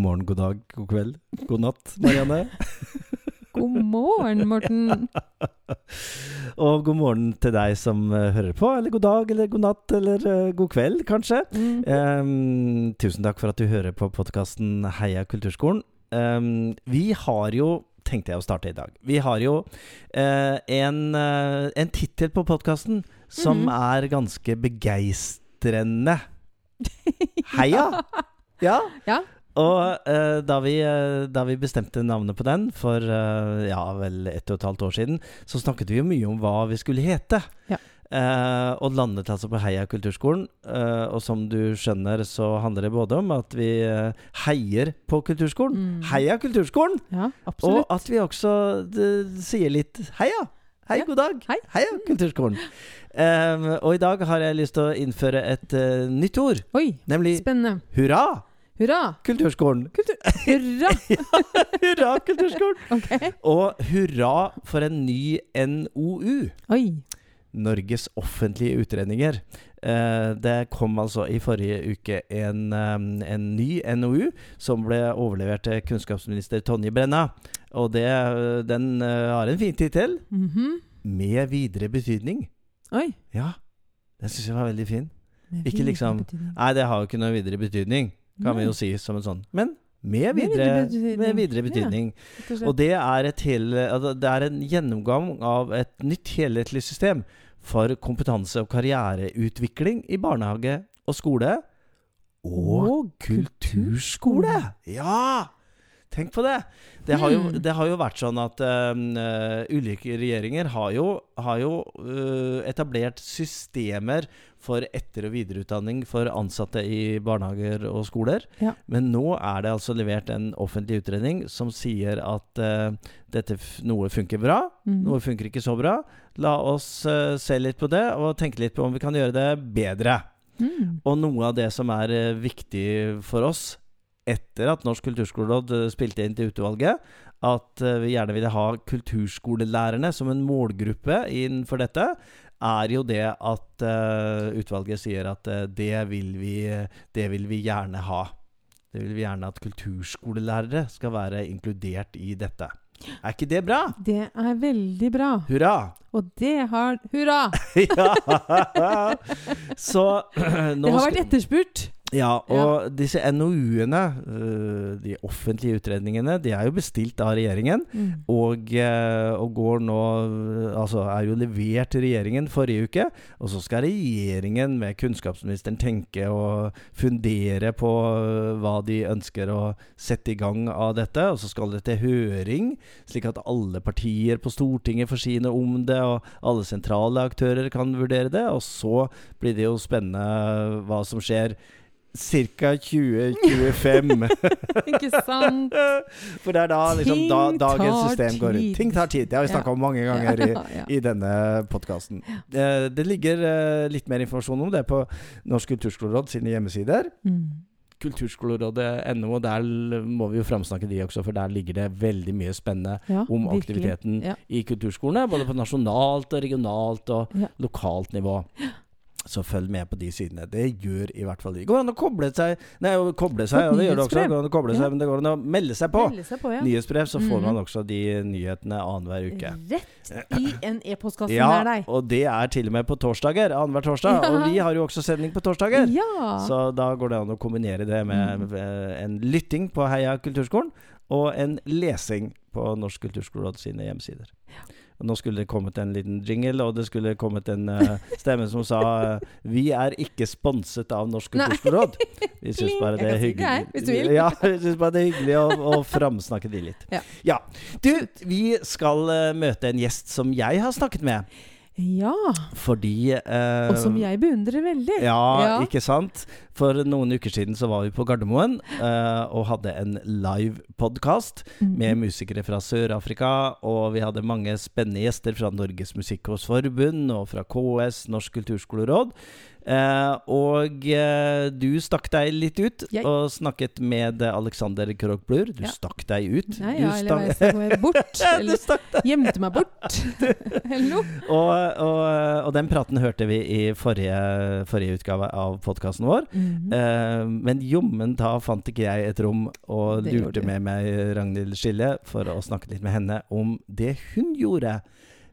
God morgen, god dag, god kveld, god natt, Marianne. God morgen, Morten. Og god morgen til deg som eh, hører på. Eller god dag, eller god natt, eller eh, god kveld, kanskje. Mm. Um, tusen takk for at du hører på podkasten Heia kulturskolen. Um, vi har jo Tenkte jeg å starte i dag. Vi har jo eh, en, uh, en tittel på podkasten som Mhm. er ganske begeistrende. Heia! Ja. Ja. Og eh, da, vi, eh, da vi bestemte navnet på den for eh, ja, vel ett og et halvt år siden, så snakket vi jo mye om hva vi skulle hete. Ja. Eh, og landet altså på Heia kulturskolen. Eh, og som du skjønner, så handler det både om at vi heier på kulturskolen. Mm. Heia kulturskolen! Ja, Og at vi også sier litt heia. Hei, god dag. Hei. Heia kulturskolen. Em, og i dag har jeg lyst til å innføre et nytt ord, Oi, nemlig spennende. hurra Hurra! kulturskolen. Kultur... Hurra! Hurra kulturskolen! okay. Og hurra for en ny NOU. Oi. Norges offentlige utredninger. Eh, det kom altså i forrige uke en, eh, en ny NOU som ble overlevert til kunnskapsminister Tonje Brenna. Og det, den eh, har en fin tittel. Mhm. 'Med videre betydning'. Oi. Ja, den syns jeg var veldig fin. Ikke liksom, betydning. Nei, det har jo ikke noe videre betydning, kan vi jo si som en sånn. Men med videre, med videre betydning. og det er, et hel, altså, det er en gjennomgang av et nytt helhetlig system for kompetanse- og karriereutvikling i barnehage og skole. Og Og kulturskole! Ja! Tenk på det! Det har jo, Hmm. det har jo vært sånn at øh, ulike regjeringer har jo, har jo øh, etablert systemer for etter- og videreutdanning for ansatte i barnehager og skoler. Ja. Men nå er det altså levert en offentlig utredning som sier at øh, dette noe funker bra, mm. noe funker ikke så bra. La oss se litt på det og tenke litt på om vi kan gjøre det bedre. Mm. Og noe av det som er viktig for oss etter at Norsk kulturskoleråd eh, spilte inn til utvalget, at eh, vi gjerne ville ha kulturskolelærerne som en målgruppe innenfor dette, er jo det at eh, utvalget sier at det, vil vi, det vil vi gjerne ha. Det vil vi gjerne at kulturskolelærere skal være inkludert i dette. Er ikke det bra? Det er veldig bra. Hurra! Og det har Hurra! ja! Så Det har vært etterspurt. Ja, og disse NOU-ene, øh, de offentlige utredningene, de er jo bestilt av regjeringen. Mm. Og, øh, og går nå Altså er jo levert til regjeringen forrige uke. Og så skal regjeringen med kunnskapsministeren tenke og fundere på øh, hva de ønsker å sette i gang av dette. Og så skal det til høring, slik at alle partier på Stortinget får sine om det. Og alle sentrale aktører kan vurdere det. Og så blir det jo spennende hva som skjer Cirka 2025. Ikke sant? For det er da liksom da, dagens system går ut. Ting tar tid. Det har vi snakka Ja. om mange ganger i, Ja, ja. i denne podkasten. Eh, det ligger eh, litt mer informasjon om det på Norsk kulturskoleråd sine hjemmesider. Mm. Kulturskolerådet.no, og der må vi jo framsnakke de også, for der ligger det veldig mye spennende Ja, om virkelig. aktiviteten Ja. i kulturskolene. Både på nasjonalt og regionalt og Ja. lokalt nivå. Så følg med på de sidene. Det gjør i hvert fall de. Det går an å koble seg Nei, koble seg, ja, det gjør det også. Det går an å koble Ja. seg, men det går an å melde seg på. Melde seg på, ja. Nyhetsbrev, så får mm. man også de nyhetene annenhver uke. Rett i en e-postkasse Ja, nær deg. og det er til og med på torsdager. Annenhver torsdag. Ja. Og vi har jo også sending på torsdager. Ja. Så da går det an å kombinere det med Mm. en lytting på Heia kulturskolen og en lesing på Norsk kulturskoleråd sine hjemmesider. Og nå skulle det kommet en liten jingle, og det skulle kommet en uh, stemme som sa uh, Vi er ikke sponset av Norsk kulturskoleråd. Vi syns bare det er hyggelig jeg, hvis du vil. Ja, vi syns bare det er hyggelig å, å framsnakke de litt. Ja. Du, vi skal uh, møte en gjest som jeg har snakket med. Ja. Fordi eh, Og som jeg beundrer veldig. ja, Ja. ikke sant? For noen uker siden så var vi på Gardermoen eh, og hadde en live podkast mm. med musikere fra Sør-Afrika. Og vi hadde mange spennende gjester fra Norges Musikkårsforbund og fra KS, Norsk kulturskoleråd. Eh, og eh, du stakk deg litt ut Jeg- og snakket med Alexander Krogblur. Du Ja. stakk deg ut. Nei, du ja, eller hva jeg stakk bort. du Eller stakk gjemte meg bort. Eller noe. og, og, og den praten hørte vi i forrige, forrige utgave av podkasten vår. Mhm. Eh, men jommen da fant ikke jeg et rom og Det lurte med meg Ragnhild Skille for å snakke litt med henne om det hun gjorde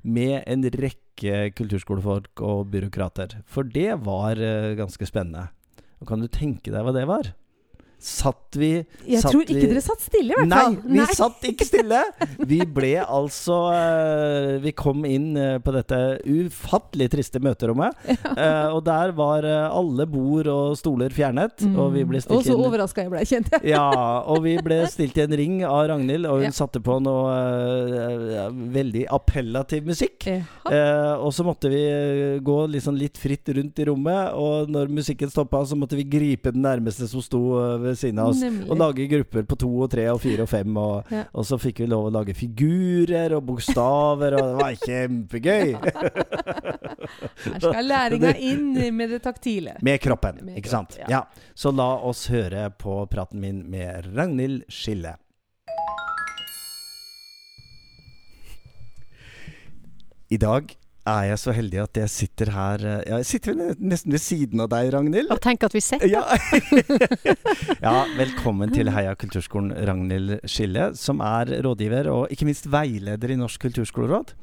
med en rekke kulturskolefolk og byråkrater. For det var eh, ganske spennende. Og kan du tenke deg hva det var? Satt vi Jeg satt tror ikke vi- dere satt stille, i hvert Nei, vi vi satt ikke stille! Vi ble altså eh, Vi kom inn eh, på dette ufattelig triste møterommet. eh, og der var alle bord og stoler fjernet. Og vi ble Mm. Og så overraska jeg ble, kjente jeg. ja, og vi ble stilt i en ring av Ragnhild, og hun Ja. satte på noe veldig appellativ musikk. Eh, og så måtte vi gå liksom litt fritt rundt i rommet, og når musikken stoppa, så måtte vi gripe den nærmeste som sto eh, ved siden av oss. Nemlig. Og lage grupper på to og tre og fire og fem. Og, Ja. og så fikk vi lov å lage figurer og bokstaver, og det var kjempegøy! Her skal læringa inn med det taktile. Med kroppen, Med ikke sant? Ja. ja. Så la oss høre på praten min med Ragnhild Skille. I dag er jeg så heldig at jeg sitter her eh, Jeg sitter nesten ved siden av deg, Ragnhild. Og tenk at vi sitter Ja. ja, velkommen til Heia kulturskolen, Ragnhild Skille, som er rådgiver og ikke minst veileder i Norsk kulturskoleråd.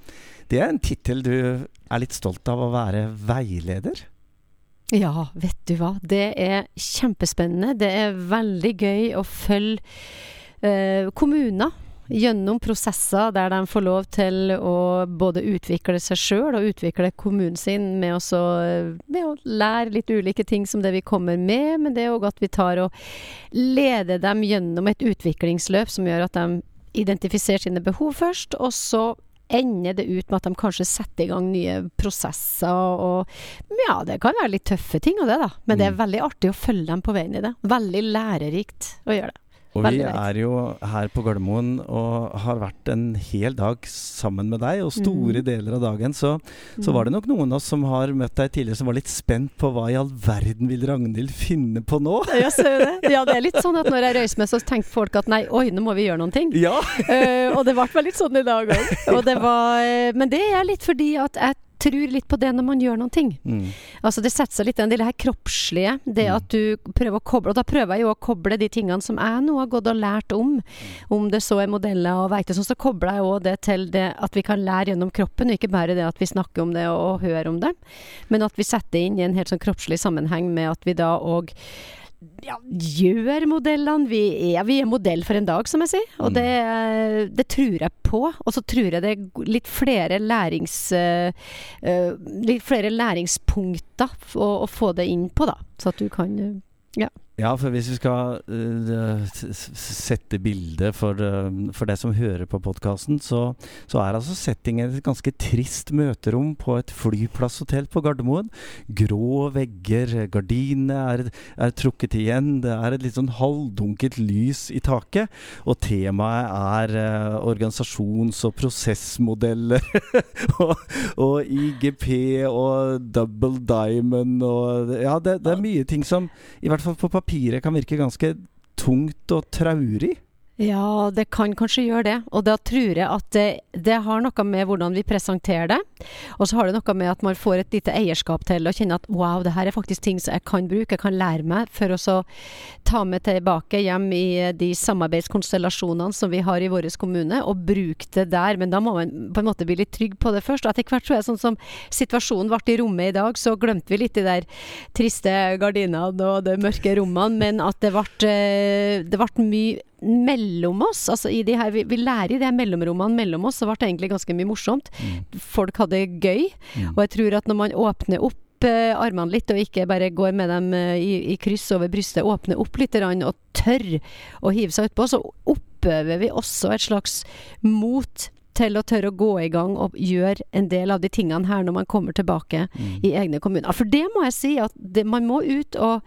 Det er en tittel du er litt stolt av å være veileder? Ja, vet du hva. Det er kjempespennende. Det er veldig gøy å følge eh, kommuner gjennom prosesser der de får lov til å både utvikle seg sjøl og utvikle kommunen sin med, også, med å lære litt ulike ting som det vi kommer med, men det er òg at vi tar og leder dem gjennom et utviklingsløp som gjør at de identifiserer sine behov først, og så ender det ut med at de kanskje setter i gang nye prosesser og Ja, det kan være litt tøffe ting og det, da. Men det er Mm. veldig artig å følge dem på veien i det. Veldig lærerikt å gjøre det. Og vi er jo her på Gardermoen og har vært en hel dag sammen med deg, og store mm. deler av dagen. Så, så var det nok noen av oss som har møtt deg tidligere som var litt spent på hva i all verden vil Ragnhild finne på nå? Ja, det? Ja, det er litt sånn at når jeg røyser meg, så tenker folk at nei, oi, nå må vi gjøre noen ting. Ja! uh, og det ble vel litt sånn i dag òg. Men det er litt fordi at jeg tror litt på det når man gjør noen ting. Mm. Altså Det setter seg litt i det her kroppslige. Det Mm. at du prøver å koble Og da prøver jeg jo å koble de tingene som jeg nå har gått og lært om. Om det så er modeller og verktøy, så kobler jeg òg det til det at vi kan lære gjennom kroppen. Og ikke bare det at vi snakker om det og, og hører om det, men at vi setter det inn i en helt sånn kroppslig sammenheng med at vi da òg ja, gjør modellene. Vi er, vi er modell for en dag, som jeg sier. Og Mm. det, det tror jeg på. Og så tror jeg det er litt flere lærings... eh, eh, litt flere læringspunkter å, å få det inn på, da. Så at du kan eh, Ja, for hvis vi skal s- sette bildet for, uh, for det som hører på podkasten, så, så er altså settingen et ganske trist møterom på et flyplasshotell på Gardermoen. Grå vegger, gardinene er, er trukket igjen, det er et litt sånn halvdunket lys i taket. Og temaet er uh, organisasjons- og prosessmodeller og, og IGP og Double Diamond og Ja, det, det er mye ting som i hvert fall på papiret kan virke ganske tungt og traurig. Ja, det kan kanskje gjøre det. Og da tror jeg at det, det har noe med hvordan vi presenterer det. Og så har det noe med at man får et lite eierskap til å kjenne at wow, det her er faktisk ting som jeg kan bruke, jeg kan lære meg, for å så ta med tilbake hjem i de samarbeidskonstellasjonene som vi har i vår kommune, og bruke det der. Men da må man på en måte bli litt trygg på det først. Og etter hvert tror jeg sånn som situasjonen ble i rommet i dag, så glemte vi litt de der triste gardinene og de mørke rommene, men at det ble, eh, det ble mye mellom oss, altså i de her, vi, vi lærer i de mellomrommene mellom oss, så ble det egentlig ganske mye morsomt. Folk hadde gøy, Mm. og jeg tror at når man åpner opp eh, armene litt, og ikke bare går med dem eh, i, i kryss over brystet, åpner opp litt og tør å hive seg utpå, så oppøver vi også et slags mot til å tørre å gå i gang og gjøre en del av de tingene her når man kommer tilbake Mm. i egne kommuner. For det må jeg si, at det, man må ut og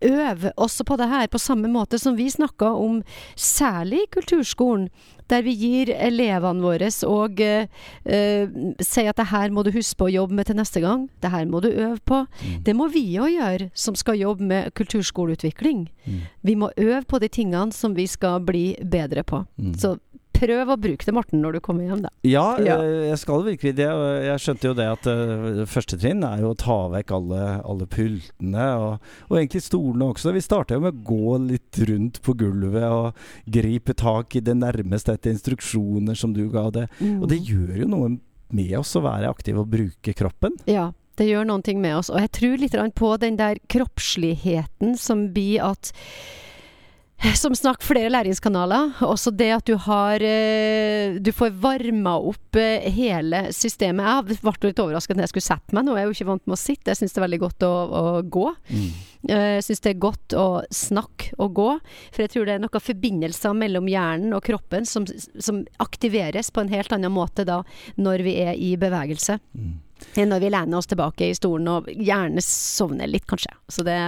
øve også på det her, på samme måte som vi snakka om, særlig i kulturskolen. Der vi gir elevene våre og uh, uh, sier at det her må du huske på å jobbe med til neste gang. Det her må du øve på. Mm. Det må vi òg gjøre, som skal jobbe med kulturskoleutvikling. Mm. Vi må øve på de tingene som vi skal bli bedre på. Mm. Så prøv å bruke det, Morten, når du kommer hjem, da. Ja, Ja. eh, jeg skal virkelig det. Jeg skjønte jo det at uh, første trinn er jo å ta vekk alle, alle pultene, og, og egentlig stolene også. Vi starta jo med å gå litt rundt på gulvet og gripe tak i det nærmeste etter instruksjoner som du ga det. Mm. Og det gjør jo noe med oss å være aktiv og bruke kroppen. Ja, det gjør noen ting med oss. Og jeg tror litt på den der kroppsligheten som blir at som snakk flere læringskanaler. Også det at du har eh, Du får varma opp eh, hele systemet. Jeg ble litt overrasket når jeg skulle sette meg nå. Jeg er jo ikke vant med å sitte. Jeg syns det er veldig godt å, å gå. Mm. Eh, Jeg syns det er godt å snakke og gå. For jeg tror det er noen forbindelser mellom hjernen og kroppen som, som aktiveres på en helt annen måte da når vi er i bevegelse. Mm. Enn når vi lener oss tilbake i stolen og gjerne sovner litt, kanskje. Så det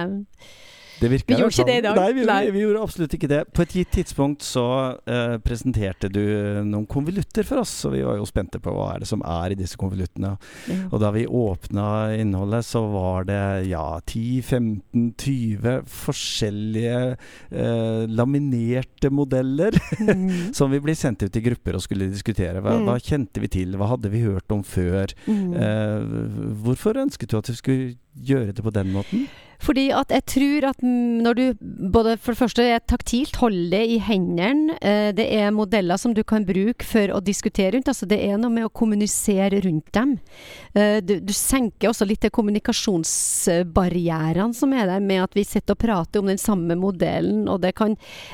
Det virker Vi gjorde ikke det i dag. Nei, vi, Nei. vi gjorde absolutt ikke det. På et gitt tidspunkt så uh, presenterte du noen konvolutter for oss, og vi var jo spente på hva er det som er i disse konvoluttene. Og da vi åpna innholdet, så var det ja 10-15-20 forskjellige uh, laminerte modeller Mm. som vi ble sendt ut i grupper og skulle diskutere. Hva, Mm. hva kjente vi til, hva hadde vi hørt om før? Mm. Uh, hvorfor ønsket du at vi skulle gjøre det på den måten? Fordi at jeg tror at når du både for det første er taktilt, holder det i hendene, eh, det er modeller som du kan bruke for å diskutere rundt. Altså det er noe med å kommunisere rundt dem. Eh, du, du senker også litt de kommunikasjonsbarrierene som er der, med at vi sitter og prater om den samme modellen. Og det kan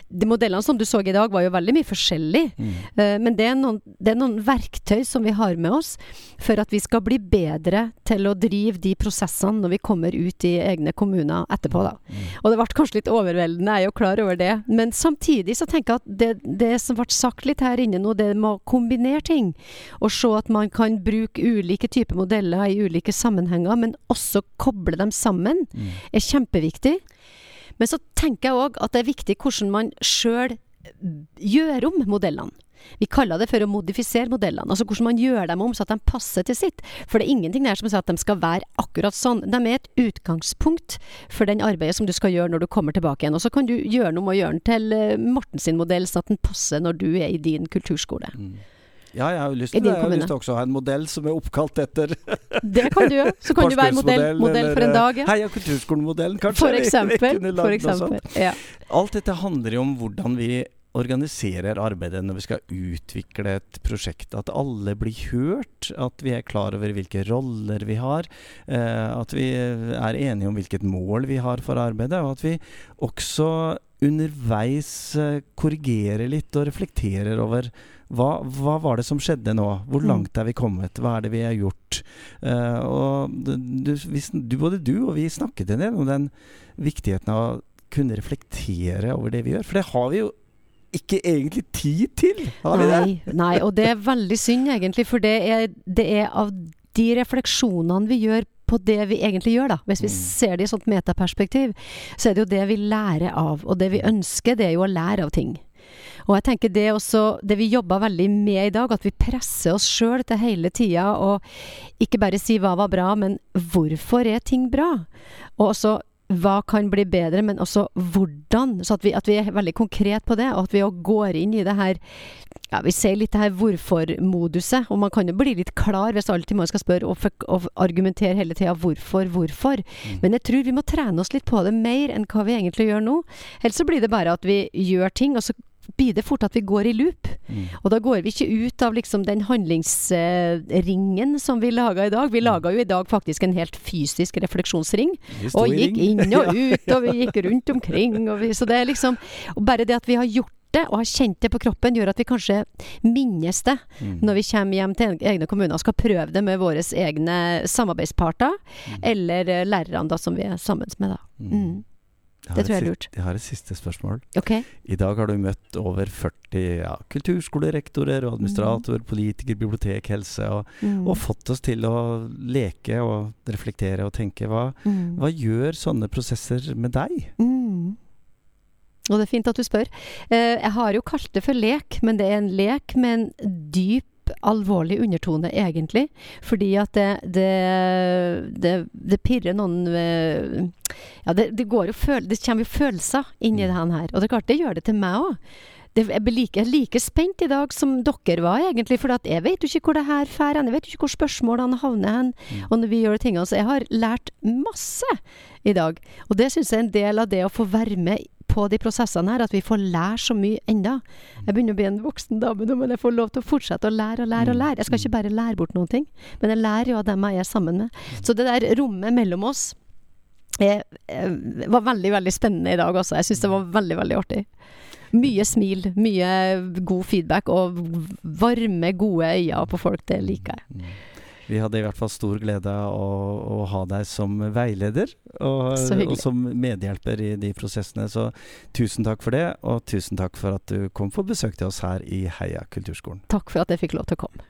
De modellene som du så i dag, var jo veldig mye forskjellig. Mm. Men det er, noen, det er noen verktøy som vi har med oss for at vi skal bli bedre til å drive de prosessene når vi kommer ut i egne kommuner etterpå. Da. Og det ble kanskje litt overveldende, jeg er jo klar over det. Men samtidig så tenker jeg at det, det som ble sagt litt her inne nå, det med å kombinere ting. Og se at man kan bruke ulike typer modeller i ulike sammenhenger, men også koble dem sammen, Mm. er kjempeviktig. Men så tenker jeg òg at det er viktig hvordan man sjøl gjør om modellene. Vi kaller det for å modifisere modellene. Altså hvordan man gjør dem om så at de passer til sitt. For det er ingenting der som sier at de skal være akkurat sånn. De er et utgangspunkt for den arbeidet som du skal gjøre når du kommer tilbake igjen. Og så kan du gjøre noe med å gjøre den til eh, Morten sin modell, så at den passer når du er i din kulturskole. Mm. Ja, jeg har lyst til det. Jeg har lyst til også å ha en modell som er oppkalt etter Det kan du gjøre. Så kan du være modell, modell for en eller, dag. Ja. Heia kulturskolemodellen, kanskje. For eksempel. For sånt. eksempel. Ja. Alt dette handler jo om hvordan vi organiserer arbeidet når vi skal utvikle et prosjekt. At alle blir hørt, at vi er klar over hvilke roller vi har. Eh, at vi er enige om hvilket mål vi har for arbeidet, og at vi også underveis eh, korrigerer litt og reflekterer over hva, hva var det som skjedde nå? Hvor Mm. langt er vi kommet? Hva er det vi har gjort? Eh, og du, du, du, både du og vi snakket en del om den viktigheten av å kunne reflektere over det vi gjør. For det har vi jo ikke egentlig tid til. Har vi det? Nei, og det er veldig synd egentlig, for det er, det er av de refleksjonene vi gjør på det vi egentlig gjør, da. Hvis vi Mm. ser det i et sånt metaperspektiv, så er det jo det vi lærer av. Og det vi ønsker, det er jo å lære av ting. Og jeg tenker det er også det vi jobber veldig med i dag, at vi presser oss sjøl til hele tida og ikke bare si hva var bra, men hvorfor er ting bra? Og også hva kan bli bedre, men også hvordan. Så at vi, at vi er veldig konkret på det, og at vi òg går inn i det her ja, Vi sier litt det her hvorfor-moduset, og man kan jo bli litt klar hvis alltid man skal spørre og, og argumentere hele tida hvorfor, hvorfor. Mm. Men jeg tror vi må trene oss litt på det mer enn hva vi egentlig gjør nå. Ellers så blir det bare at vi gjør ting, og så blir det fort at vi går i loop. Mm. Og da går vi ikke ut av liksom den handlingsringen som vi laga i dag. Vi laga jo i dag faktisk en helt fysisk refleksjonsring. Og gikk ring. inn og ut, og vi gikk rundt omkring. Og vi, så det er liksom Og bare det at vi har gjort det, og har kjent det på kroppen, gjør at vi kanskje minnes det Mm. når vi kommer hjem til egne kommuner og skal prøve det med våre egne samarbeidsparter, Mm. eller eh, lærerne da som vi er sammen med, da. Mm. Mm. Det tror jeg er lurt. Jeg har et siste spørsmål. Okay. I dag har du møtt over 40 ja, kulturskolerektorer og administratorer, politikere, bibliotek, helse, og, Mm. og fått oss til å leke og reflektere og tenke. Hva, Mm. hva gjør sånne prosesser med deg? Mm. Og det er fint at du spør. Eh, jeg har jo kalt det for lek, men det er en lek med en dyp alvorlig undertone, egentlig. Fordi at det Det, det, det pirrer noen eh, Ja, det, det går jo føl Det kommer jo følelser inn i det her. Og det er klart, det gjør det til meg òg. Jeg er like, like spent i dag som dere var, egentlig. For jeg vet jo ikke hvor det her drar. Jeg vet jo ikke hvor spørsmålene havner hen. Og når vi gjør tingene. Så jeg har lært masse i dag. Og det syns jeg er en del av det å få være med på de prosessene her, at vi får lære så mye enda. Jeg begynner å bli en voksen dame nå, men jeg får lov til å fortsette å lære og lære og lære. Jeg skal ikke bare lære bort noen ting, men jeg lærer jo av dem jeg er sammen med. Så det der rommet mellom oss eh, var veldig, veldig spennende i dag også. Jeg syns det var veldig, veldig artig. Mye smil, mye god feedback og varme, gode øyne på folk. Det liker jeg. Vi hadde i hvert fall stor glede av å, å ha deg som veileder og, og som medhjelper i de prosessene. Så tusen takk for det, og tusen takk for at du kom på besøk til oss her i Heia kulturskolen. Takk for at jeg fikk lov til å komme.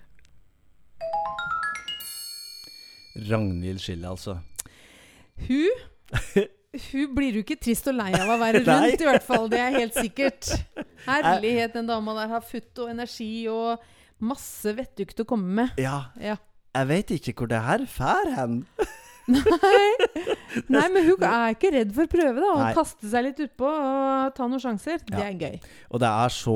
Ragnhild Schille, altså. Hun Hun blir jo ikke trist og lei av å være rundt, i hvert fall. Det er helt sikkert. Herlighet, den dama der har futt og energi og masse vettugt å komme med. Ja, Ja. Jeg vet ikke hvor det her fær hen. Nei. Nei, men hun er ikke redd for å prøve, da. Å kaste seg litt utpå og ta noen sjanser. Det er gøy. Og det er så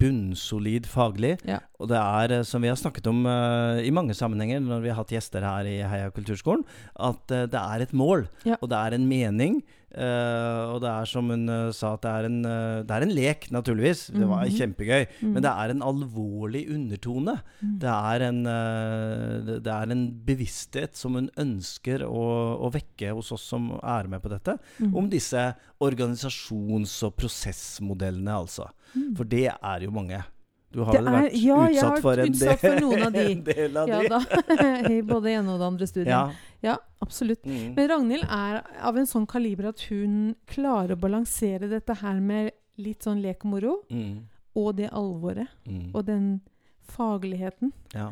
bunnsolid faglig. Ja. Og det er, eh, som vi har snakket om uh, i mange sammenhenger når vi har hatt gjester her i Heia kulturskolen, at uh, det er et mål, Ja. og det er en mening. Eh, og det er som hun uh, sa, at det er en, uh, det er en lek, naturligvis. Det var Mhm. kjempegøy. Mm. Men det er en alvorlig undertone. Mm. Det er en, det- er en bevissthet som hun ønsker å, å vekke hos oss som er med på dette, Mm. om disse organisasjons- og prosessmodellene, altså. Mm. For det er jo mange. Du har Det vel vært ja, utsatt for en utsatt for noen av de. en del av Ja de. både ene og det andre studiet. Ja. Ja, absolutt. Mm. Men Ragnhild er av en sånn kaliber at hun klarer å balansere dette her med litt sånn lek og moro, Mm. og det alvoret, Mm. og den fagligheten, Ja.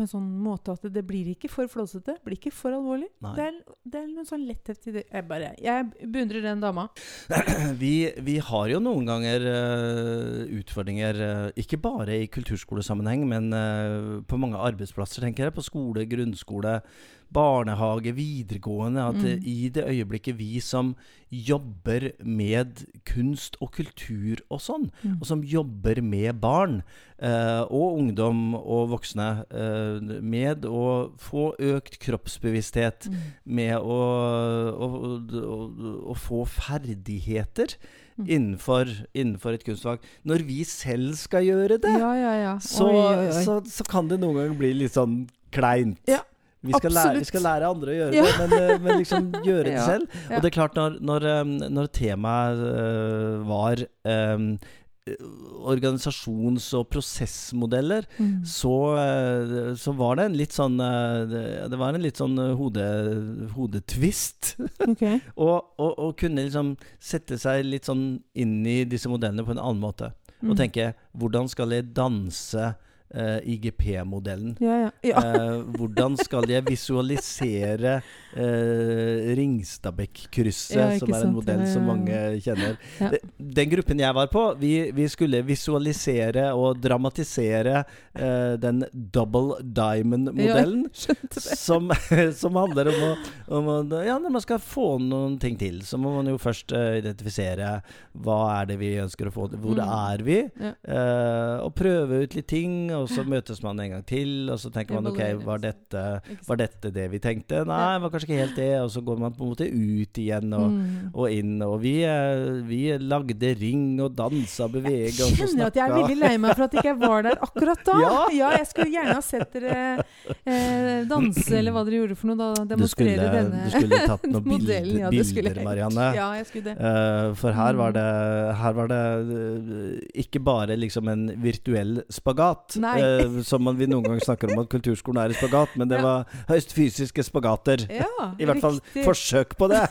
På en sånn måte at det blir ikke for flåsete, blir ikke for alvorlig. Det er, det er noe sånn letthet i det. Jeg bare, jeg beundrer den dama. Vi, vi har jo noen ganger uh, utfordringer, uh, ikke bare i kulturskolesammenheng, men uh, på mange arbeidsplasser, tenker jeg. På skole, grunnskole, barnehage, videregående. At Mm. i det øyeblikket vi som jobber med kunst og kultur og sånn, Mm. og som jobber med barn eh, og ungdom og voksne, eh, med å få økt kroppsbevissthet, Mm. med å, å, å, å få ferdigheter Mm. innenfor, innenfor et kunstfag. Når vi selv skal gjøre det, Ja, ja, ja. så, Oi, oi, oi. Så, så kan det noen ganger bli litt sånn kleint. Ja, vi, skal lære, vi skal lære andre å gjøre Ja. det, men, eh, men liksom gjøre det selv. ja. Og det er klart, når, når, når temaet eh, var um, organisasjons- og prosessmodeller, Mm. så, eh, så var det en litt sånn Det var en litt sånn hode, hodetvist. Okay. og, og, og kunne liksom sette seg litt sånn inn i disse modellene på en annen måte. Mm. Og tenke hvordan skal jeg danse eh, IGP-modellen? Ja, ja. ja. uh, hvordan skal jeg visualisere uh, Ringstadbekk-krysset, som er en modell som mange kjenner. Ja. Den gruppen jeg var på, vi, vi skulle visualisere og dramatisere den double diamond-modellen. Som, som handler om å, om å Ja, når man skal få noen ting til, så må man jo først identifisere hva er det vi ønsker å få til. Hvor Mm. er vi? Og prøve ut litt ting, og så møtes man en gang til, og så tenker man ok, var dette, var dette det vi tenkte? Nei, det var kanskje ikke helt det. Og så går man på en måte ut igjen og, Mm. og inn. Og vi, vi lagde ring og dansa og bevega og så kjenner at jeg er veldig lei meg for at jeg ikke var der akkurat da. Ja. jeg skulle gjerne ha sett dere eh, danse, eller hva dere gjorde for noe. Da Du demonstrere skulle, denne du skulle tatt noen modellen. bilder, Ja, bilder jeg. Marianne. Ja, jeg skulle det. Uh, for her var Mm. det, her var det uh, ikke bare liksom en virtuell spagat, Nei. Eh, som man, vi noen ganger snakker om at kulturskolen er i spagat, men det Ja. var høyst fysiske spagater. Ja, I hvert fall riktig. forsøk på det.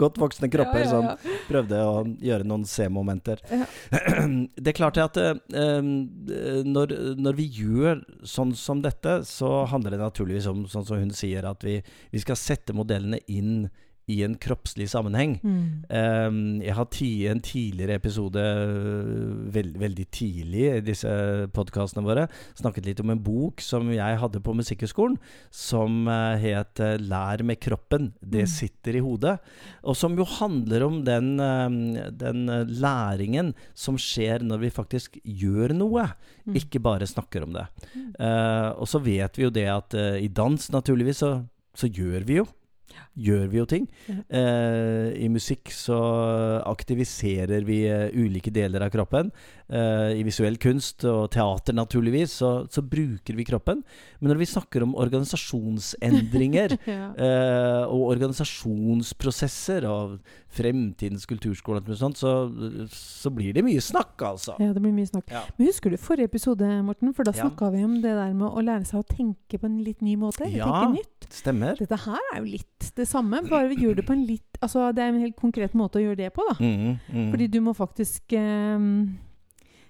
Godt voksne kropper som prøvde å gjøre noen C-momenter. Det er klart at eh, eh, når, når vi gjør sånn som dette, så handler det naturligvis om, sånn som hun sier, at vi, vi skal sette modellene inn i en kroppslig sammenheng. Mm. Um, jeg har i en tidligere episode, veld, veldig tidlig i disse podkastene våre, snakket litt om en bok som jeg hadde på Musikkhøgskolen, som eh, het eh, 'Lær med kroppen'. Det Mm. sitter i hodet. Og som jo handler om den, den læringen som skjer når vi faktisk gjør noe, Mm. ikke bare snakker om det. Mm. Uh, og så vet vi jo det at uh, i dans, naturligvis, så, så gjør vi jo. Gjør vi jo ting. Eh, I musikk så aktiviserer vi eh, ulike deler av kroppen. Eh, I visuell kunst og teater, naturligvis, så, så bruker vi kroppen. Men når vi snakker om organisasjonsendringer Ja. eh, og organisasjonsprosesser og fremtidens kulturskole og sånt, så, så blir det mye snakk, altså. ja, det blir mye snakk. Ja. Men husker du forrige episode, Morten? For da Ja. vi om det der med å lære seg å tenke på en litt ny måte. Ja. Tenke nytt. Stemmer. Dette her er jo litt det samme, bare vi gjør det på en litt Altså det er en helt konkret måte å gjøre det på, da. Mm, mm. Fordi du må faktisk eh,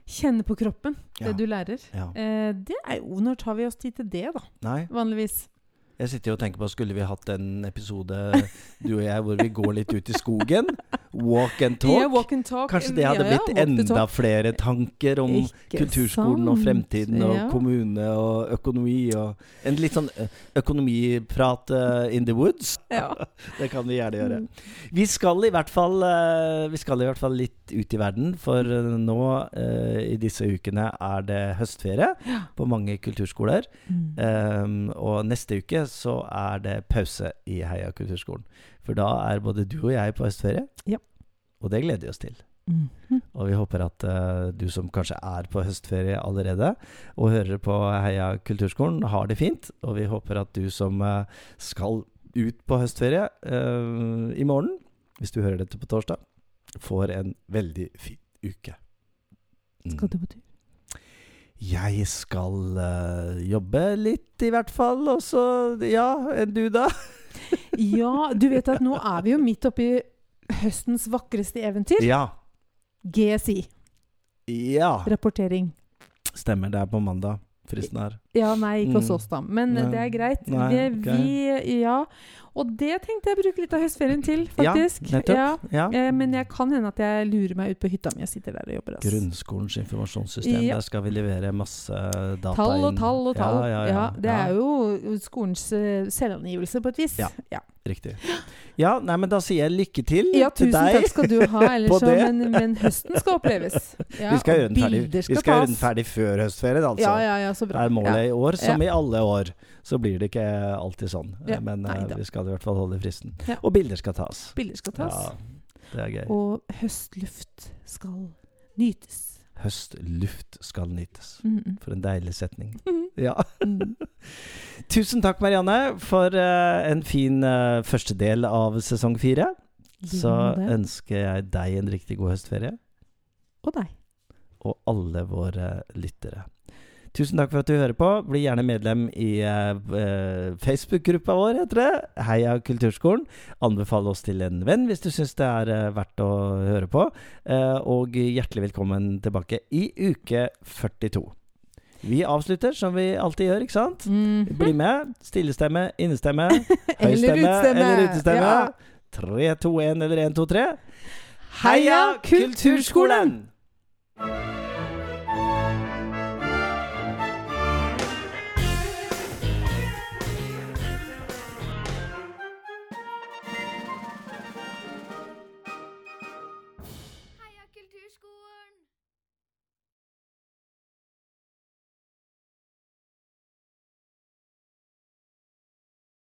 kjenne på kroppen, det Ja. du lærer. ja. Eh, det er jo Når tar vi oss tid til det, da? Nei. Vanligvis. Jeg sitter og tenker på Skulle vi hatt en episode, du og jeg, hvor vi går litt ut i skogen? Walk and talk? Ja, walk and talk. Kanskje det hadde Ja, blitt enda flere tanker om Ikke kulturskolen og fremtiden og kommune og økonomi og En litt sånn økonomiprat in the woods. Ja. Det kan vi gjerne gjøre. Mm. Vi skal i hvert fall Vi skal i hvert fall litt ut i verden, for eh, nå eh, i disse ukene er det høstferie på mange kulturskoler. Mm. Um, og neste uke så er det pause i Heia kulturskolen. For da er både du og jeg på høstferie. Ja. Og det gleder vi oss til. Mhm. Og vi håper at uh, du som kanskje er på høstferie allerede, og hører på Heia kulturskolen, har det fint. Og vi håper at du som uh, skal ut på høstferie uh, i morgen, hvis du hører dette på torsdag, får en veldig fin uke. Mm. Skal du på tur? Jeg skal uh, jobbe litt, i hvert fall. Og så Ja, enn du, da? Ja, du vet at nå er vi jo midt oppi høstens vakreste eventyr. Ja. GSI. Ja. Rapportering. Stemmer. Det er på mandag. Fristen her. Ja, nei, ikke hos Mm. oss, da. Men Nei. det er greit. Nei, det, okay. vi Ja. Og det tenkte jeg å bruke litt av høstferien til, faktisk. Ja, nettopp. Ja. Ja. Eh, Men jeg kan hende at jeg lurer meg ut på hytta mi og sitter der og jobber. Altså. Grunnskolens informasjonssystem. Ja. Der skal vi levere masse data Tall og inn. tall og tall. Ja, ja, ja. det Ja, er jo skolens eh, selvangivelse på et vis. Ja. Riktig. Ja, nei, men da sier jeg lykke til Ja, til tusen takk skal du ha. Ellers så, men, men høsten skal oppleves. Ja, vi skal, gjøre den ferdig, bilder skal gjøre den ferdig før høstferien, altså. Ja, ja, ja, så bra. er målet Ja. I år, som i alle år. Så blir det ikke alltid sånn. Ja, Men eh, neida. vi skal i hvert fall holde fristen. Og bilder skal tas. Bilder skal tas. Ja, det er gøy. Og høstluft skal nytes. Høstluft skal nytes. Mm. For en deilig setning. Mm. Ja. Mm. Tusen takk, Marianne, for uh, en fin uh, første del av sesong fire. Så ønsker jeg deg en riktig god høstferie, Og deg. og alle våre lyttere. Tusen takk for at du hører på. Bli gjerne medlem i eh, Facebook-gruppa vår, heter det. Heia Kulturskolen. Anbefale oss til en venn hvis du syns det er uh, verdt å høre på. Uh, og hjertelig velkommen tilbake i uke 42. Vi avslutter som vi alltid gjør, ikke sant? Mm. Bli med. Stillestemme, innestemme, høystemme eller utestemme. Ja. 3, 2, 1 eller 1, 2, 3. Heia! Kulturskolen!